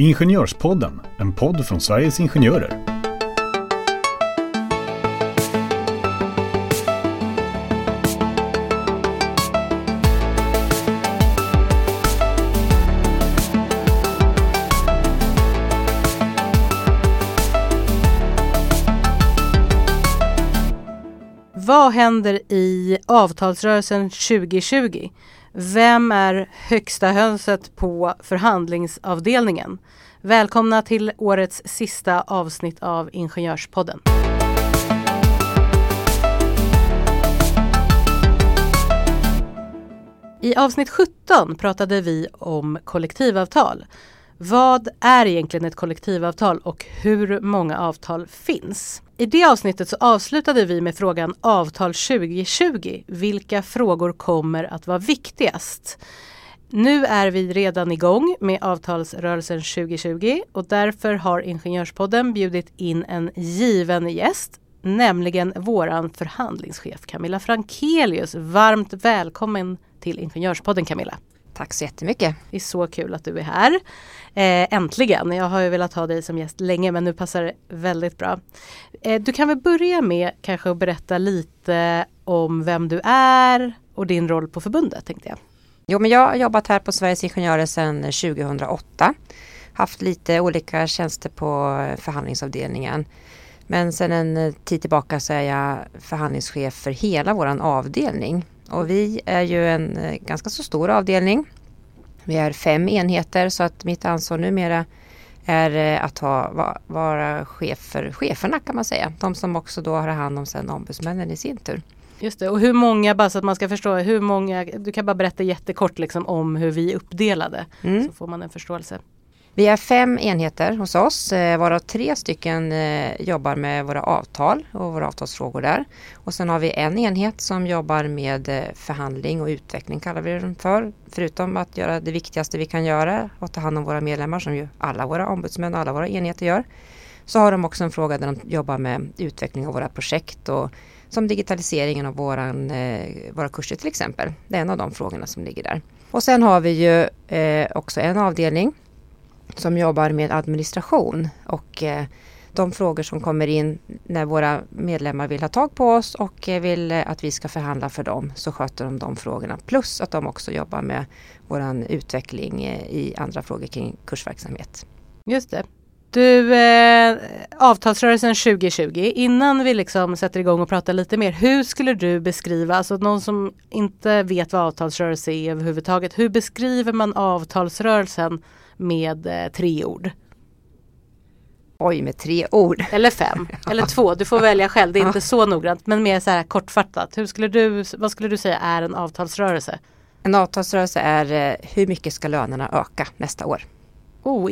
Ingenjörspodden, en podd från Sveriges Ingenjörer. Vad händer i avtalsrörelsen 2020? Vem är högsta hönset på förhandlingsavdelningen? Välkomna till årets sista avsnitt av Ingenjörspodden. I avsnitt 17 pratade vi om kollektivavtal. Vad är egentligen ett kollektivavtal och hur många avtal finns? I det avsnittet så avslutade vi med frågan avtal 2020. Vilka frågor kommer att vara viktigast? Nu är vi redan igång med avtalsrörelsen 2020 och därför har Ingenjörspodden bjudit in en given gäst, nämligen våran förhandlingschef Camilla Frankelius. Varmt välkommen till Ingenjörspodden Camilla. Tack så jättemycket. Det är så kul att du är här. Eh, äntligen! Jag har ju velat ha dig som gäst länge men nu passar det väldigt bra. Eh, du kan väl börja med kanske att berätta lite om vem du är och din roll på förbundet tänkte jag. Jo men jag har jobbat här på Sveriges Ingenjörer sedan 2008. Haft lite olika tjänster på förhandlingsavdelningen. Men sedan en tid tillbaka så är jag förhandlingschef för hela våran avdelning. Och vi är ju en eh, ganska så stor avdelning. Vi är fem enheter så att mitt ansvar numera är eh, att ha, vara chef för cheferna kan man säga. De som också då har hand om sen ombudsmännen i sin tur. Just det, och hur många, bara så att man ska förstå, hur många, du kan bara berätta jättekort liksom om hur vi är uppdelade. Mm. Så får man en förståelse. Vi är fem enheter hos oss eh, varav tre stycken eh, jobbar med våra avtal och våra avtalsfrågor där. Och sen har vi en enhet som jobbar med eh, förhandling och utveckling kallar vi den för. Förutom att göra det viktigaste vi kan göra och ta hand om våra medlemmar som ju alla våra ombudsmän och alla våra enheter gör. Så har de också en fråga där de jobbar med utveckling av våra projekt och som digitaliseringen av våran, våra kurser till exempel. Det är en av de frågorna som ligger där. Och sen har vi ju också en avdelning som jobbar med administration och eh, de frågor som kommer in när våra medlemmar vill ha tag på oss och eh, vill eh, att vi ska förhandla för dem så sköter de de frågorna. Plus att de också jobbar med vår utveckling i andra frågor kring kursverksamhet. Just det. Du, eh, avtalsrörelsen 2020, innan vi liksom sätter igång och pratar lite mer, hur skulle du beskriva, alltså någon som inte vet vad avtalsrörelse är överhuvudtaget, hur beskriver man avtalsrörelsen med eh, tre ord. Oj, med tre ord. Eller fem, eller två. Du får välja själv. Det är inte så noggrant, men mer så här kortfattat. Hur skulle du, vad skulle du säga är en avtalsrörelse? En avtalsrörelse är eh, hur mycket ska lönerna öka nästa år? Oh.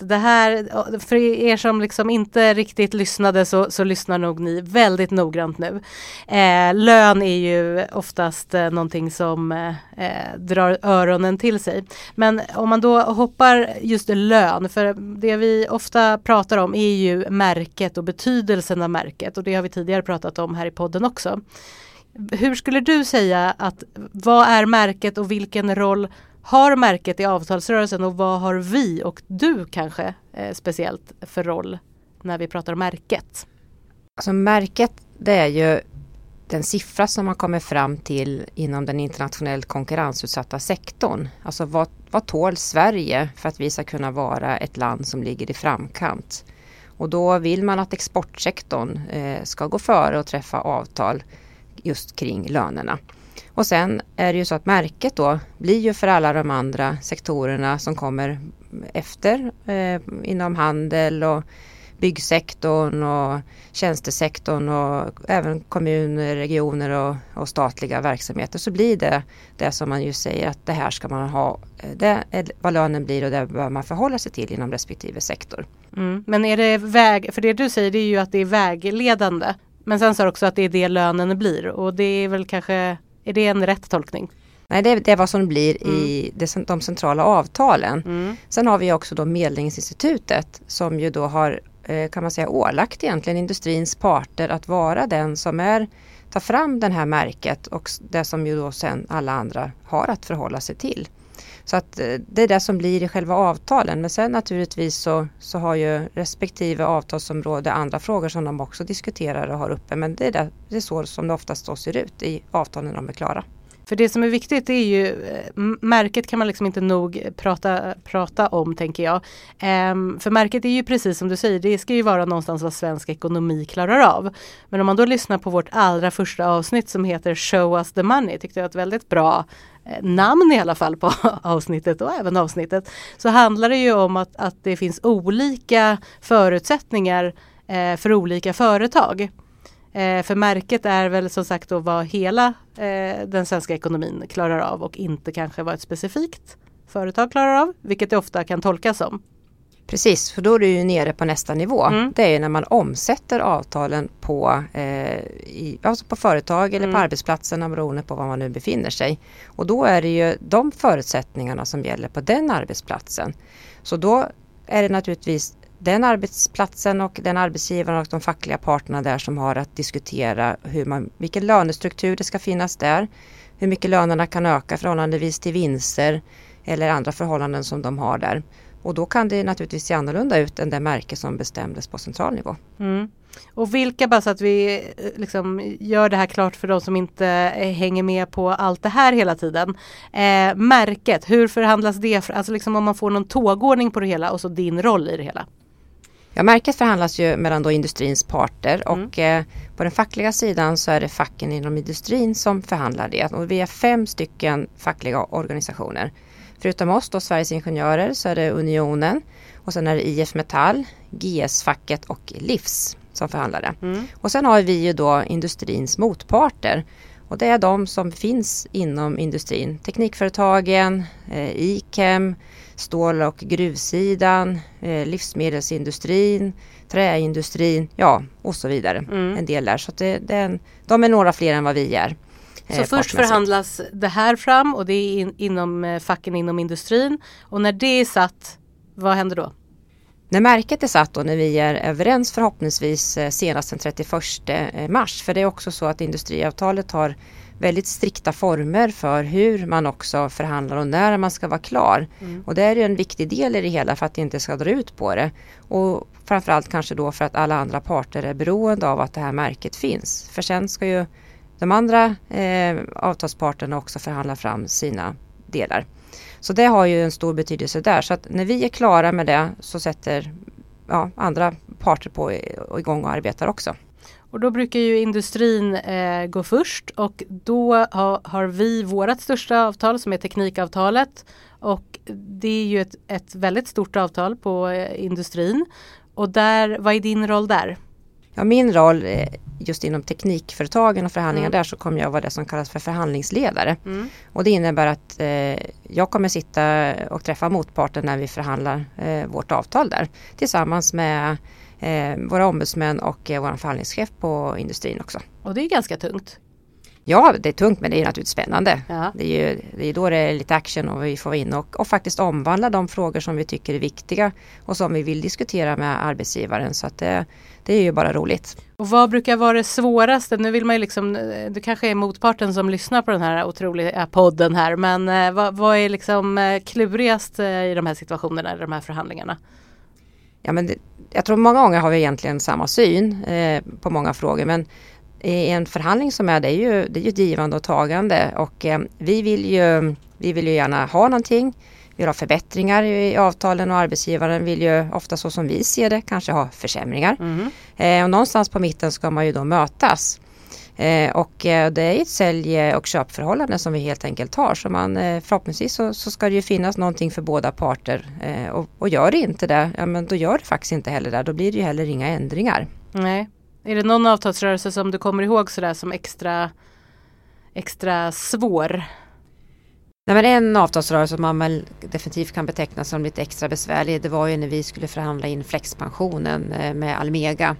Det här, för er som liksom inte riktigt lyssnade så, så lyssnar nog ni väldigt noggrant nu. Eh, lön är ju oftast eh, någonting som eh, eh, drar öronen till sig. Men om man då hoppar just lön, för det vi ofta pratar om är ju märket och betydelsen av märket och det har vi tidigare pratat om här i podden också. Hur skulle du säga att vad är märket och vilken roll har märket i avtalsrörelsen och vad har vi och du kanske eh, speciellt för roll när vi pratar om märket? Alltså märket det är ju den siffra som man kommer fram till inom den internationellt konkurrensutsatta sektorn. Alltså vad, vad tål Sverige för att vi ska kunna vara ett land som ligger i framkant? Och då vill man att exportsektorn eh, ska gå före och träffa avtal just kring lönerna. Och sen är det ju så att märket då blir ju för alla de andra sektorerna som kommer efter eh, inom handel och byggsektorn och tjänstesektorn och även kommuner, regioner och, och, statliga verksamheter så blir det det som man ju säger att det här ska man ha, eh, det är vad lönen blir och det bör man förhålla sig till inom respektive sektor. Mm. Men är det väg, för det du säger det är ju att det är vägledande. Men sen så också att det är det lönen blir och det är väl kanske är det en rätt tolkning? Nej, det är, det är vad som blir mm. i det, de centrala avtalen. Mm. Sen har vi också då Medlingsinstitutet som ju då har eh, kan man säga ålagt egentligen industrins parter att vara den som är tar fram det här märket och det som ju då sen alla andra har att förhålla sig till. Så att eh, det är det som blir i själva avtalen. Men sen naturligtvis så, så har ju respektive avtalsområde andra frågor som de också diskuterar och har uppe. Men det är, det, det är så som det oftast då ser ut i avtalen när de är klara. För det som är viktigt är ju, eh, märket kan man liksom inte nog prata, prata om tänker jag. Ehm, för märket är ju precis som du säger, det ska ju vara någonstans vad svensk ekonomi klarar av. Men om man då lyssnar på vårt allra första avsnitt som heter Show us the money, tyckte jag var ett väldigt bra Eh, namn i alla fall på avsnittet och även avsnittet. Så handlar det ju om att, att det finns olika förutsättningar eh, för olika företag. Eh, för märket är väl som sagt då vad hela eh, den svenska ekonomin klarar av och inte kanske vad ett specifikt företag klarar av, vilket det ofta kan tolkas som. Precis, för då är du ju nere på nästa nivå. Mm. Det är när man omsätter avtalen på, eh, i, alltså på företag eller mm. på arbetsplatserna beroende på var man nu befinner sig. Och då är det ju de förutsättningarna som gäller på den arbetsplatsen. Så då är det naturligtvis den arbetsplatsen och den arbetsgivaren och de fackliga parterna där som har att diskutera hur man, vilken lönestruktur det ska finnas där. Hur mycket lönerna kan öka förhållandevis till vinster eller andra förhållanden som de har där. Och då kan det naturligtvis se annorlunda ut än det märke som bestämdes på central nivå. Mm. Och vilka, bara så att vi eh, liksom gör det här klart för de som inte eh, hänger med på allt det här hela tiden. Eh, märket, hur förhandlas det? Alltså liksom om man får någon tågordning på det hela och så din roll i det hela. Ja, märket förhandlas ju mellan då industrins parter mm. och eh, på den fackliga sidan så är det facken inom industrin som förhandlar det. Och vi är fem stycken fackliga organisationer. Förutom oss då, Sveriges Ingenjörer, så är det Unionen och sen är det IF Metall, GS-facket och Livs som förhandlar det. Mm. Och sen har vi ju då industrins motparter och det är de som finns inom industrin. Teknikföretagen, eh, IKEM, stål och gruvsidan, eh, livsmedelsindustrin, träindustrin, ja och så vidare. Mm. En del där. Så det, det är de är några fler än vad vi är. Så eh, först förhandlas det här fram och det är in, inom eh, facken inom industrin. Och när det är satt, vad händer då? När märket är satt och när vi är överens förhoppningsvis eh, senast den 31 eh, mars. För det är också så att industriavtalet har väldigt strikta former för hur man också förhandlar och när man ska vara klar. Mm. Och det är en viktig del i det hela för att det inte ska dra ut på det. Och framförallt kanske då för att alla andra parter är beroende av att det här märket finns. För sen ska ju de andra eh, avtalsparterna också förhandla fram sina delar. Så det har ju en stor betydelse där. Så att när vi är klara med det så sätter ja, andra parter på eh, igång och arbetar också. Och då brukar ju industrin eh, gå först och då ha, har vi vårt största avtal som är teknikavtalet. Och det är ju ett, ett väldigt stort avtal på eh, industrin. Och där, vad är din roll där? Ja, min roll eh, just inom teknikföretagen och förhandlingar mm. där så kommer jag vara det som kallas för förhandlingsledare. Mm. Och det innebär att eh, jag kommer sitta och träffa motparten när vi förhandlar eh, vårt avtal där tillsammans med eh, våra ombudsmän och eh, vår förhandlingschef på industrin också. Och det är ganska tungt. Ja, det är tungt men det är naturligtvis spännande. Ja. Det, är ju, det är då det är lite action och vi får in och, och faktiskt omvandla de frågor som vi tycker är viktiga och som vi vill diskutera med arbetsgivaren. Så att det, det är ju bara roligt. Och vad brukar vara det svåraste? Nu vill man ju liksom, det kanske är motparten som lyssnar på den här otroliga podden här, men eh, vad, vad är liksom eh, klurigast eh, i de här situationerna, i de här förhandlingarna? Ja, men det, jag tror många gånger har vi egentligen samma syn eh, på många frågor, men i en förhandling som är det är ju, det är ju ett givande och tagande och eh, vi, vill ju, vi vill ju gärna ha någonting. Vi vill ha förbättringar i avtalen och arbetsgivaren vill ju ofta så som vi ser det kanske ha försämringar. Mm. Eh, och någonstans på mitten ska man ju då mötas. Eh, och eh, det är ett sälj och köpförhållande som vi helt enkelt har. Så man, eh, förhoppningsvis så, så, ska det ju finnas någonting för båda parter. Eh, och, och, gör det inte det, ja men då gör det faktiskt inte heller det. Då blir det ju heller inga ändringar. Nej. Är det någon avtalsrörelse som du kommer ihåg sådär som extra, extra svår? Nej, men en avtalsrörelse som man väl definitivt kan beteckna som lite extra besvärlig det var ju när vi skulle förhandla in flexpensionen eh, med Almega.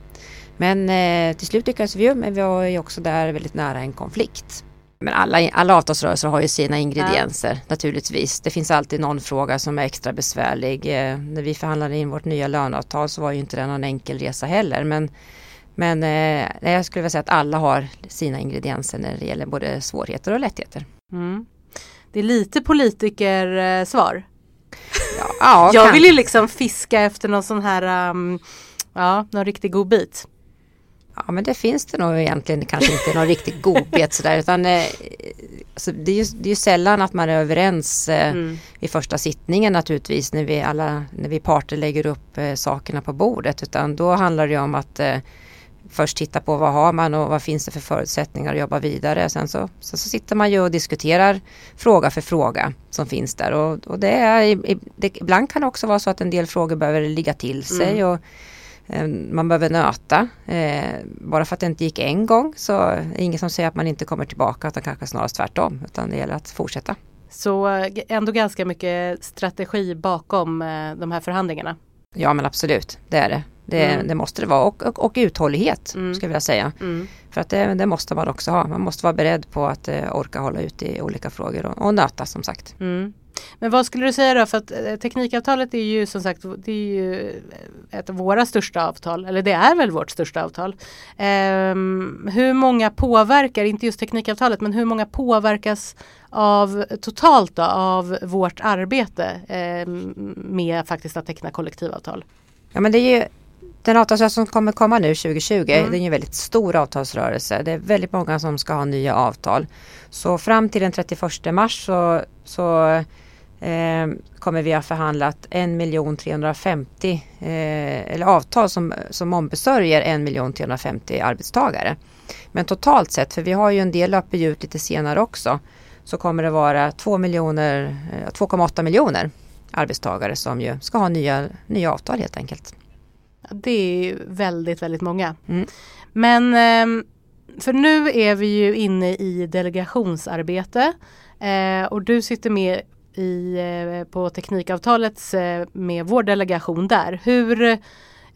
Men eh, till slut lyckades vi ju, men vi var ju också där väldigt nära en konflikt. Men alla, alla avtalsrörelser har ju sina ingredienser ja. naturligtvis. Det finns alltid någon fråga som är extra besvärlig. Eh, när vi förhandlade in vårt nya löneavtal så var ju inte det någon enkel resa heller. Men men eh, jag skulle vilja säga att alla har sina ingredienser när det gäller både svårigheter och lättheter. Mm. det är lite politikersvar. Ja, ja, Jag kan- vill ju liksom fiska efter någon sån här, um, ja, någon riktig godbit. Ja men det finns det nog egentligen kanske inte någon riktigt godbit sådär utan eh, alltså, det, är ju, det är ju sällan att man är överens eh, Mm. vid första sittningen naturligtvis när vi alla när vi parter lägger upp eh, sakerna på bordet utan då handlar det om att eh, först titta på vad har man och vad finns det för förutsättningar att jobba vidare. Sen så, sen så sitter man ju och diskuterar fråga för fråga som finns där och, och det är, det, ibland kan det också vara så att en del frågor behöver ligga till sig och eh, man behöver nöta. Eh, bara för att det inte gick en gång så är det ingen som säger att man inte kommer tillbaka utan kanske snarast tvärtom. Utan det gäller att fortsätta. Så eh, ändå ganska mycket strategi bakom de här förhandlingarna. Ja men absolut, det är det. Det, Mm. det måste det vara och, och, och uthållighet Mm. skulle jag vilja säga. Mm. För att det, det måste man också ha. Man måste vara beredd på att eh, orka hålla ut i olika frågor och, och nöta som sagt. Mm. Men vad skulle du säga då? För att eh, teknikavtalet är ju som sagt det är ju ett av våra största avtal. Eller det är väl vårt största avtal. Ehm, hur många påverkar, inte just teknikavtalet, men hur många påverkas av totalt då, av vårt arbete ehm, med faktiskt att teckna kollektivavtal? Ja men det är ju den avtalsrörelse som kommer komma nu 2020, Mm. det är en väldigt stor avtalsrörelse. Det är väldigt många som ska ha nya avtal. Så fram till den 31 mars så, så eh, kommer vi ha förhandlat 1 350 eh, eller avtal som, som ombesörjer 1 350 arbetstagare. Men totalt sett, för vi har ju en del löper ut lite senare också, så kommer det vara 2 miljoner, eh, 2,8 miljoner arbetstagare som ju ska ha nya, nya avtal helt enkelt. Det är väldigt, väldigt många. Mm. Men ehm, för nu är vi ju inne i delegationsarbete eh, och du sitter med i, eh, på teknikavtalets eh, med vår delegation där. Hur,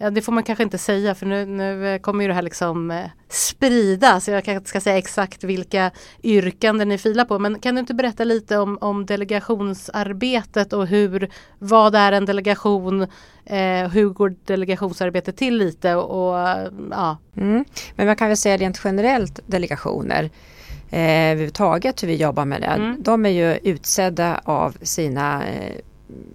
ja, det får man kanske inte säga för nu, nu eh, kommer ju det här liksom eh, spridas. Jag kanske inte ska säga exakt vilka yrkanden ni filar på men kan du inte berätta lite om, om delegationsarbetet och hur, vad är en delegation, eh, hur går delegationsarbetet till lite och, och ja. Mm. Men man kan väl säga rent generellt delegationer eh, överhuvudtaget hur vi jobbar med det. Mm. De är ju utsedda av sina, eh,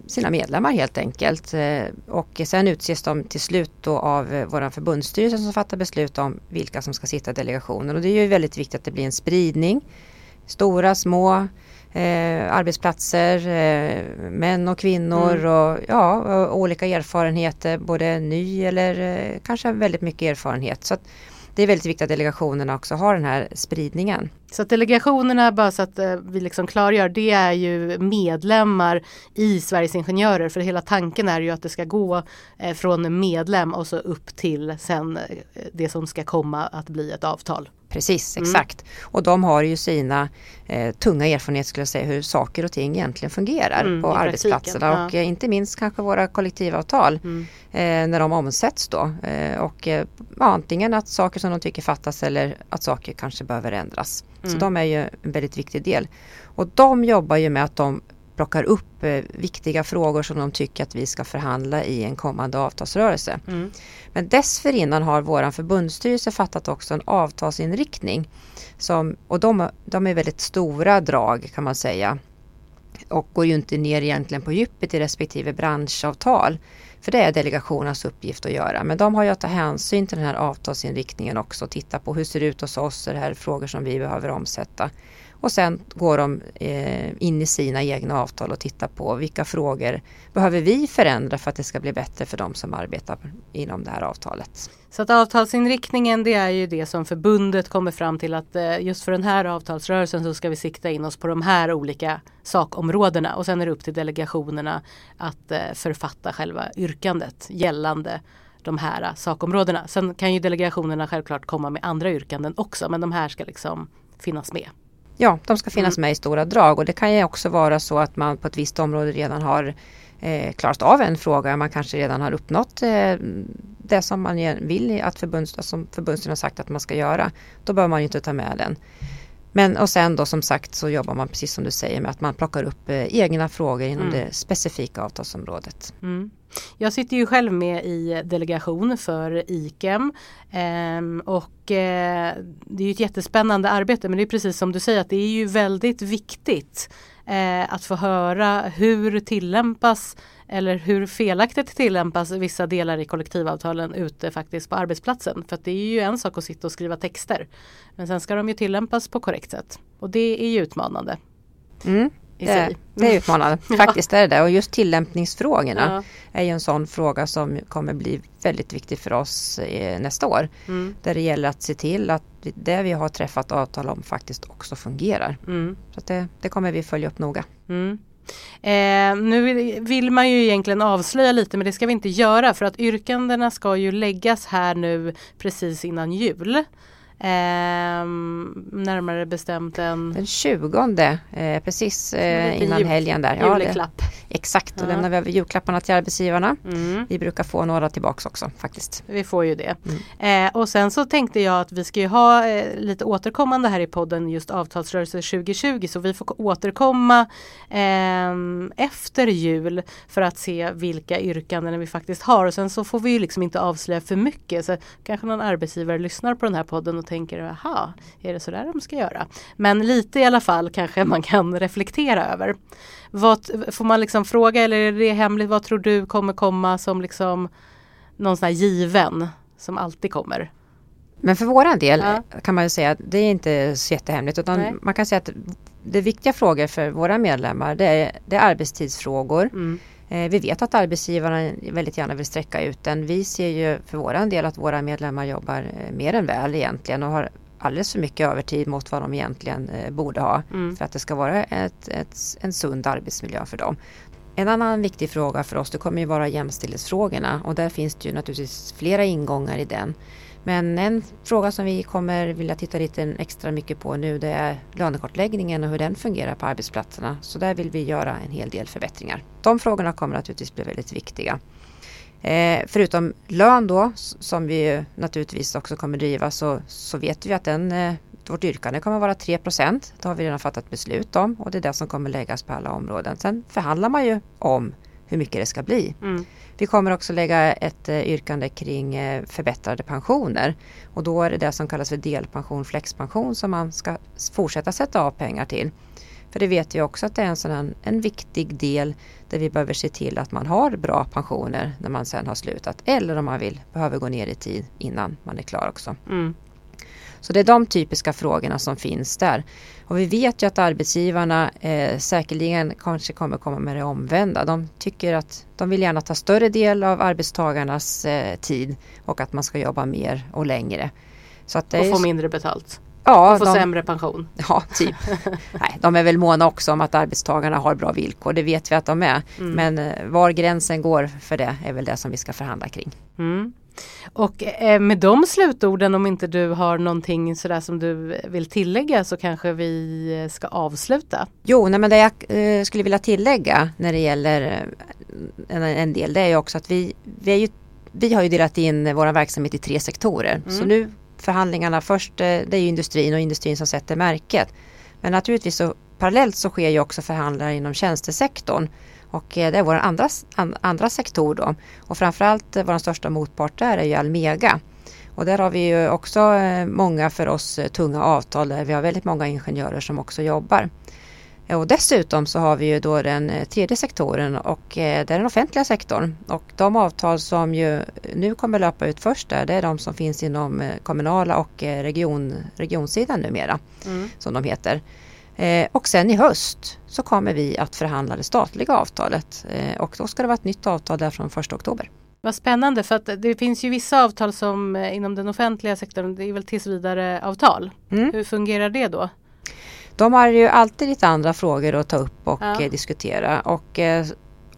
sina medlemmar helt enkelt. Eh, och sen utses de till slut då av eh, vår förbundsstyrelse som fattar beslut om vilka som ska sitta i delegationen. Och det är ju väldigt viktigt att det blir en spridning. Stora, små eh, arbetsplatser, eh, män och kvinnor Mm. och ja, och olika erfarenheter, både ny eller eh, kanske väldigt mycket erfarenhet. Så att det är väldigt viktigt att delegationerna också har den här spridningen. Så att delegationerna, bara så att eh, vi liksom klargör, det är ju medlemmar i Sveriges Ingenjörer. För hela tanken är ju att det ska gå eh, från medlem och så upp till sen eh, det som ska komma att bli ett avtal. Precis, Mm. exakt. Och de har ju sina eh, tunga erfarenheter skulle jag säga hur saker och ting egentligen fungerar Mm, på arbetsplatserna praktiken, och eh, inte minst kanske våra kollektivavtal Mm. eh, när de omsätts då. Eh, och eh, ja, antingen att saker som de tycker fattas eller att saker kanske behöver ändras. Så Mm. de är ju en väldigt viktig del. Och de jobbar ju med att de plockar upp eh, viktiga frågor som de tycker att vi ska förhandla i en kommande avtalsrörelse. Mm. Men dessförinnan har vår förbundsstyrelse fattat också en avtalsinriktning. Som, och de, de är väldigt stora drag kan man säga. Och går ju inte ner egentligen på djupet i respektive branschavtal. För det är delegationernas uppgift att göra. Men de har ju att ta hänsyn till den här avtalsinriktningen också. och Titta på hur ser det ut hos oss? Är det här frågor som vi behöver omsätta? Och sen går de eh, in i sina egna avtal och tittar på vilka frågor behöver vi förändra för att det ska bli bättre för de som arbetar inom det här avtalet. Så att avtalsinriktningen det är ju det som förbundet kommer fram till att eh, just för den här avtalsrörelsen så ska vi sikta in oss på de här olika sakområdena och sen är det upp till delegationerna att eh, författa själva yrkandet gällande de här sakområdena. Sen kan ju delegationerna självklart komma med andra yrkanden också men de här ska liksom finnas med. Ja, de ska finnas med i stora drag och det kan ju också vara så att man på ett visst område redan har eh, klarat av en fråga. Man kanske redan har uppnått eh, det som man vill att förbunds, som förbundsstyrelsen har sagt att man ska göra. Då bör man ju inte ta med den. Men och sen då som sagt så jobbar man precis som du säger med att man plockar upp eh, egna frågor inom Mm. det specifika avtalsområdet. Mm. Jag sitter ju själv med i delegation för IKEM ehm, och eh, det är ju ett jättespännande arbete men det är precis som du säger att det är ju väldigt viktigt eh, att få höra hur tillämpas eller hur felaktigt tillämpas vissa delar i kollektivavtalen ute faktiskt på arbetsplatsen. För det är ju en sak att sitta och skriva texter. Men sen ska de ju tillämpas på korrekt sätt. Och det är ju utmanande. Mm det, det, är utmanande, faktiskt är det det. Och just tillämpningsfrågorna ja. är ju en sån fråga som kommer bli väldigt viktig för oss nästa år. Mm. Där det gäller att se till att det vi har träffat avtal om faktiskt också fungerar. Mm. Så det, det, kommer vi följa upp noga. Mm. Eh, nu vill man ju egentligen avslöja lite men det ska vi inte göra för att yrkandena ska ju läggas här nu precis innan jul. Eh, närmare bestämt en... Den 20 eh, precis eh, innan jul, helgen där. Ja, julklapp. Det, exakt, då ja. lämnar vi över julklapparna till arbetsgivarna. Mm. Vi brukar få några tillbaks också faktiskt. Vi får ju det. Mm. Eh, och sen så tänkte jag att vi ska ju ha eh, lite återkommande här i podden just avtalsrörelse 2020 så vi får återkomma ehm, efter jul för att se vilka yrkanden vi faktiskt har och sen så får vi ju liksom inte avslöja för mycket så kanske någon arbetsgivare lyssnar på den här podden och tänker aha, är det så där de ska göra? Men lite i alla fall kanske man kan reflektera över. Vad, får man liksom fråga eller är det hemligt, vad tror du kommer komma som liksom någon sån här given som alltid kommer? Men för våran del ja. kan man ju säga att det är inte så jättehemligt utan Nej. man kan säga att det viktiga frågor för våra medlemmar det är, det är arbetstidsfrågor. Mm. Eh, vi vet att arbetsgivarna väldigt gärna vill sträcka ut den. Vi ser ju för våran del att våra medlemmar jobbar eh, mer än väl egentligen och har alldeles för mycket övertid mot vad de egentligen eh, borde ha mm. för att det ska vara ett, ett, en sund arbetsmiljö för dem. En annan viktig fråga för oss det kommer ju vara jämställdhetsfrågorna och där finns det ju naturligtvis flera ingångar i den. Men en fråga som vi kommer vilja titta lite extra mycket på nu det är lönekartläggningen och hur den fungerar på arbetsplatserna. Så där vill vi göra en hel del förbättringar. De frågorna kommer naturligtvis bli väldigt viktiga. Eh, förutom lön då som vi naturligtvis också kommer driva så, så vet vi att den, eh, vårt yrkande kommer vara 3% Det har vi redan fattat beslut om och det är det som kommer läggas på alla områden. Sen förhandlar man ju om hur mycket det ska bli. Mm. Vi kommer också lägga ett eh, yrkande kring eh, förbättrade pensioner och då är det det som kallas för delpension, flexpension som man ska fortsätta sätta av pengar till. För det vet vi också att det är en, sån en viktig del där vi behöver se till att man har bra pensioner när man sen har slutat eller om man vill behöver gå ner i tid innan man är klar också. Mm. Så det är de typiska frågorna som finns där. Och vi vet ju att arbetsgivarna eh, säkerligen kanske kommer komma med det omvända. De tycker att de vill gärna ta större del av arbetstagarnas eh, tid och att man ska jobba mer och längre. Så att och få mindre betalt? Ja, och få de, sämre pension? Ja, typ. Nej, de är väl måna också om att arbetstagarna har bra villkor. Det vet vi att de är. Mm. Men eh, var gränsen går för det är väl det som vi ska förhandla kring. Mm. Och eh, med de slutorden om inte du har någonting sådär som du vill tillägga så kanske vi ska avsluta. Jo, nej, men det jag eh, skulle vilja tillägga när det gäller eh, en, en, del det är också att vi, vi, ju, vi har ju delat in vår verksamhet i tre sektorer. Mm. Så nu förhandlingarna först, det är ju industrin och industrin som sätter märket. Men naturligtvis så parallellt så sker ju också förhandlingar inom tjänstesektorn. Och eh, det är vår andra, andra sektor då. Och framförallt eh, vår största motpart där är ju Almega. Och där har vi ju också eh, många för oss tunga avtal där vi har väldigt många ingenjörer som också jobbar. Och dessutom så har vi ju då den tredje sektorn och det är den offentliga sektorn. Och de avtal som ju nu kommer löpa ut först där, det är de som finns inom kommunala och region, regionsidan numera. Mm. Som de heter. Eh, och sen i höst så kommer vi att förhandla det statliga avtalet eh, och då ska det vara ett nytt avtal där från 1 oktober. Vad spännande för att det finns ju vissa avtal som eh, inom den offentliga sektorn, det är väl tills vidare avtal. Mm. Hur fungerar det då? De har ju alltid lite andra frågor att ta upp och ja. diskutera och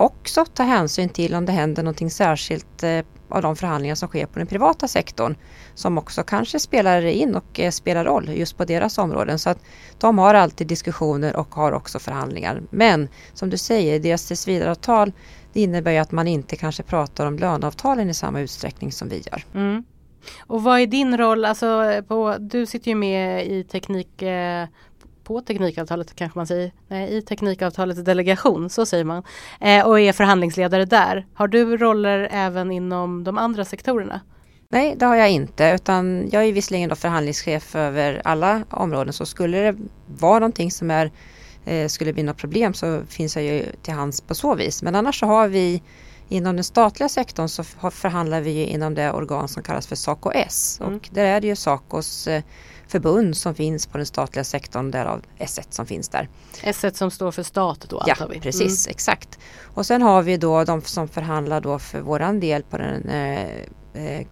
också ta hänsyn till om det händer någonting särskilt eh, av de förhandlingar som sker på den privata sektorn som också kanske spelar in och eh, spelar roll just på deras områden. Så att de har alltid diskussioner och har också förhandlingar. Men som du säger, deras tillsvidareavtal det innebär ju att man inte kanske pratar om löneavtalen i samma utsträckning som vi gör. Mm. Och vad är din roll? Alltså, på, du sitter ju med i teknik eh, på Teknikavtalet kanske man säger, nej, i Teknikavtalets delegation, så säger man, eh, och är förhandlingsledare där. Har du roller även inom de andra sektorerna? Nej, det har jag inte utan jag är visserligen då förhandlingschef över alla områden så skulle det vara någonting som är, eh, skulle bli något problem så finns jag ju till hands på så vis. Men annars så har vi Inom den statliga sektorn så förhandlar vi inom det organ som kallas för SACO-S mm. och där är det ju SACOs eh, förbund som finns på den statliga sektorn, därav S1 som finns där. S1 som står för stat då antar vi? Ja, precis, mm. exakt. Och sen har vi då de som förhandlar då för våran del på den Eh,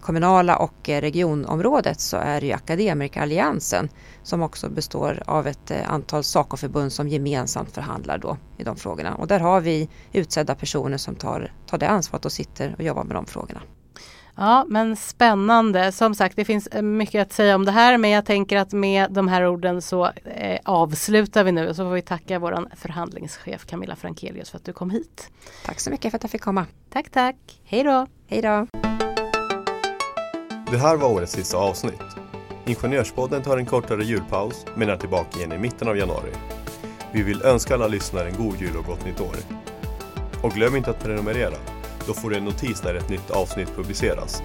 kommunala och regionområdet så är det ju Akademikeralliansen som också består av ett eh, antal SACO-förbund som gemensamt förhandlar då i de frågorna. Och där har vi utsedda personer som tar, tar det ansvaret och sitter och jobbar med de frågorna. Ja men spännande. Som sagt det finns eh, mycket att säga om det här men jag tänker att med de här orden så eh, avslutar vi nu och så får vi tacka våran förhandlingschef Camilla Frankelius för att du kom hit. Tack så mycket för att jag fick komma. Tack tack. Hej då. Hej då. Det här var årets sista avsnitt. Ingenjörspodden tar en kortare julpaus men är tillbaka igen i mitten av januari. Vi vill önska alla lyssnare en god jul och gott nytt år. Och glöm inte att prenumerera, då får du en notis när ett nytt avsnitt publiceras.